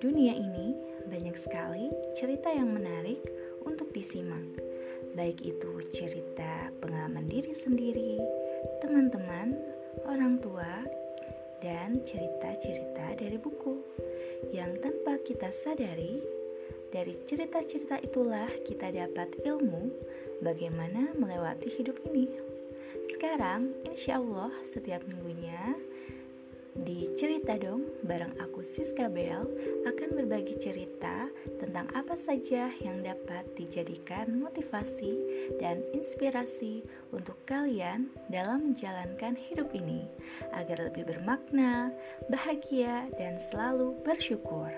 dunia ini banyak sekali cerita yang menarik untuk disimak, baik itu cerita pengalaman diri sendiri, teman-teman, orang tua, dan cerita-cerita dari buku yang tanpa kita sadari. Dari cerita-cerita itulah kita dapat ilmu bagaimana melewati hidup ini. Sekarang, insya Allah, setiap minggunya Cerita Dong, bareng aku Siska Bel akan berbagi cerita tentang apa saja yang dapat dijadikan motivasi dan inspirasi untuk kalian dalam menjalankan hidup ini agar lebih bermakna, bahagia, dan selalu bersyukur.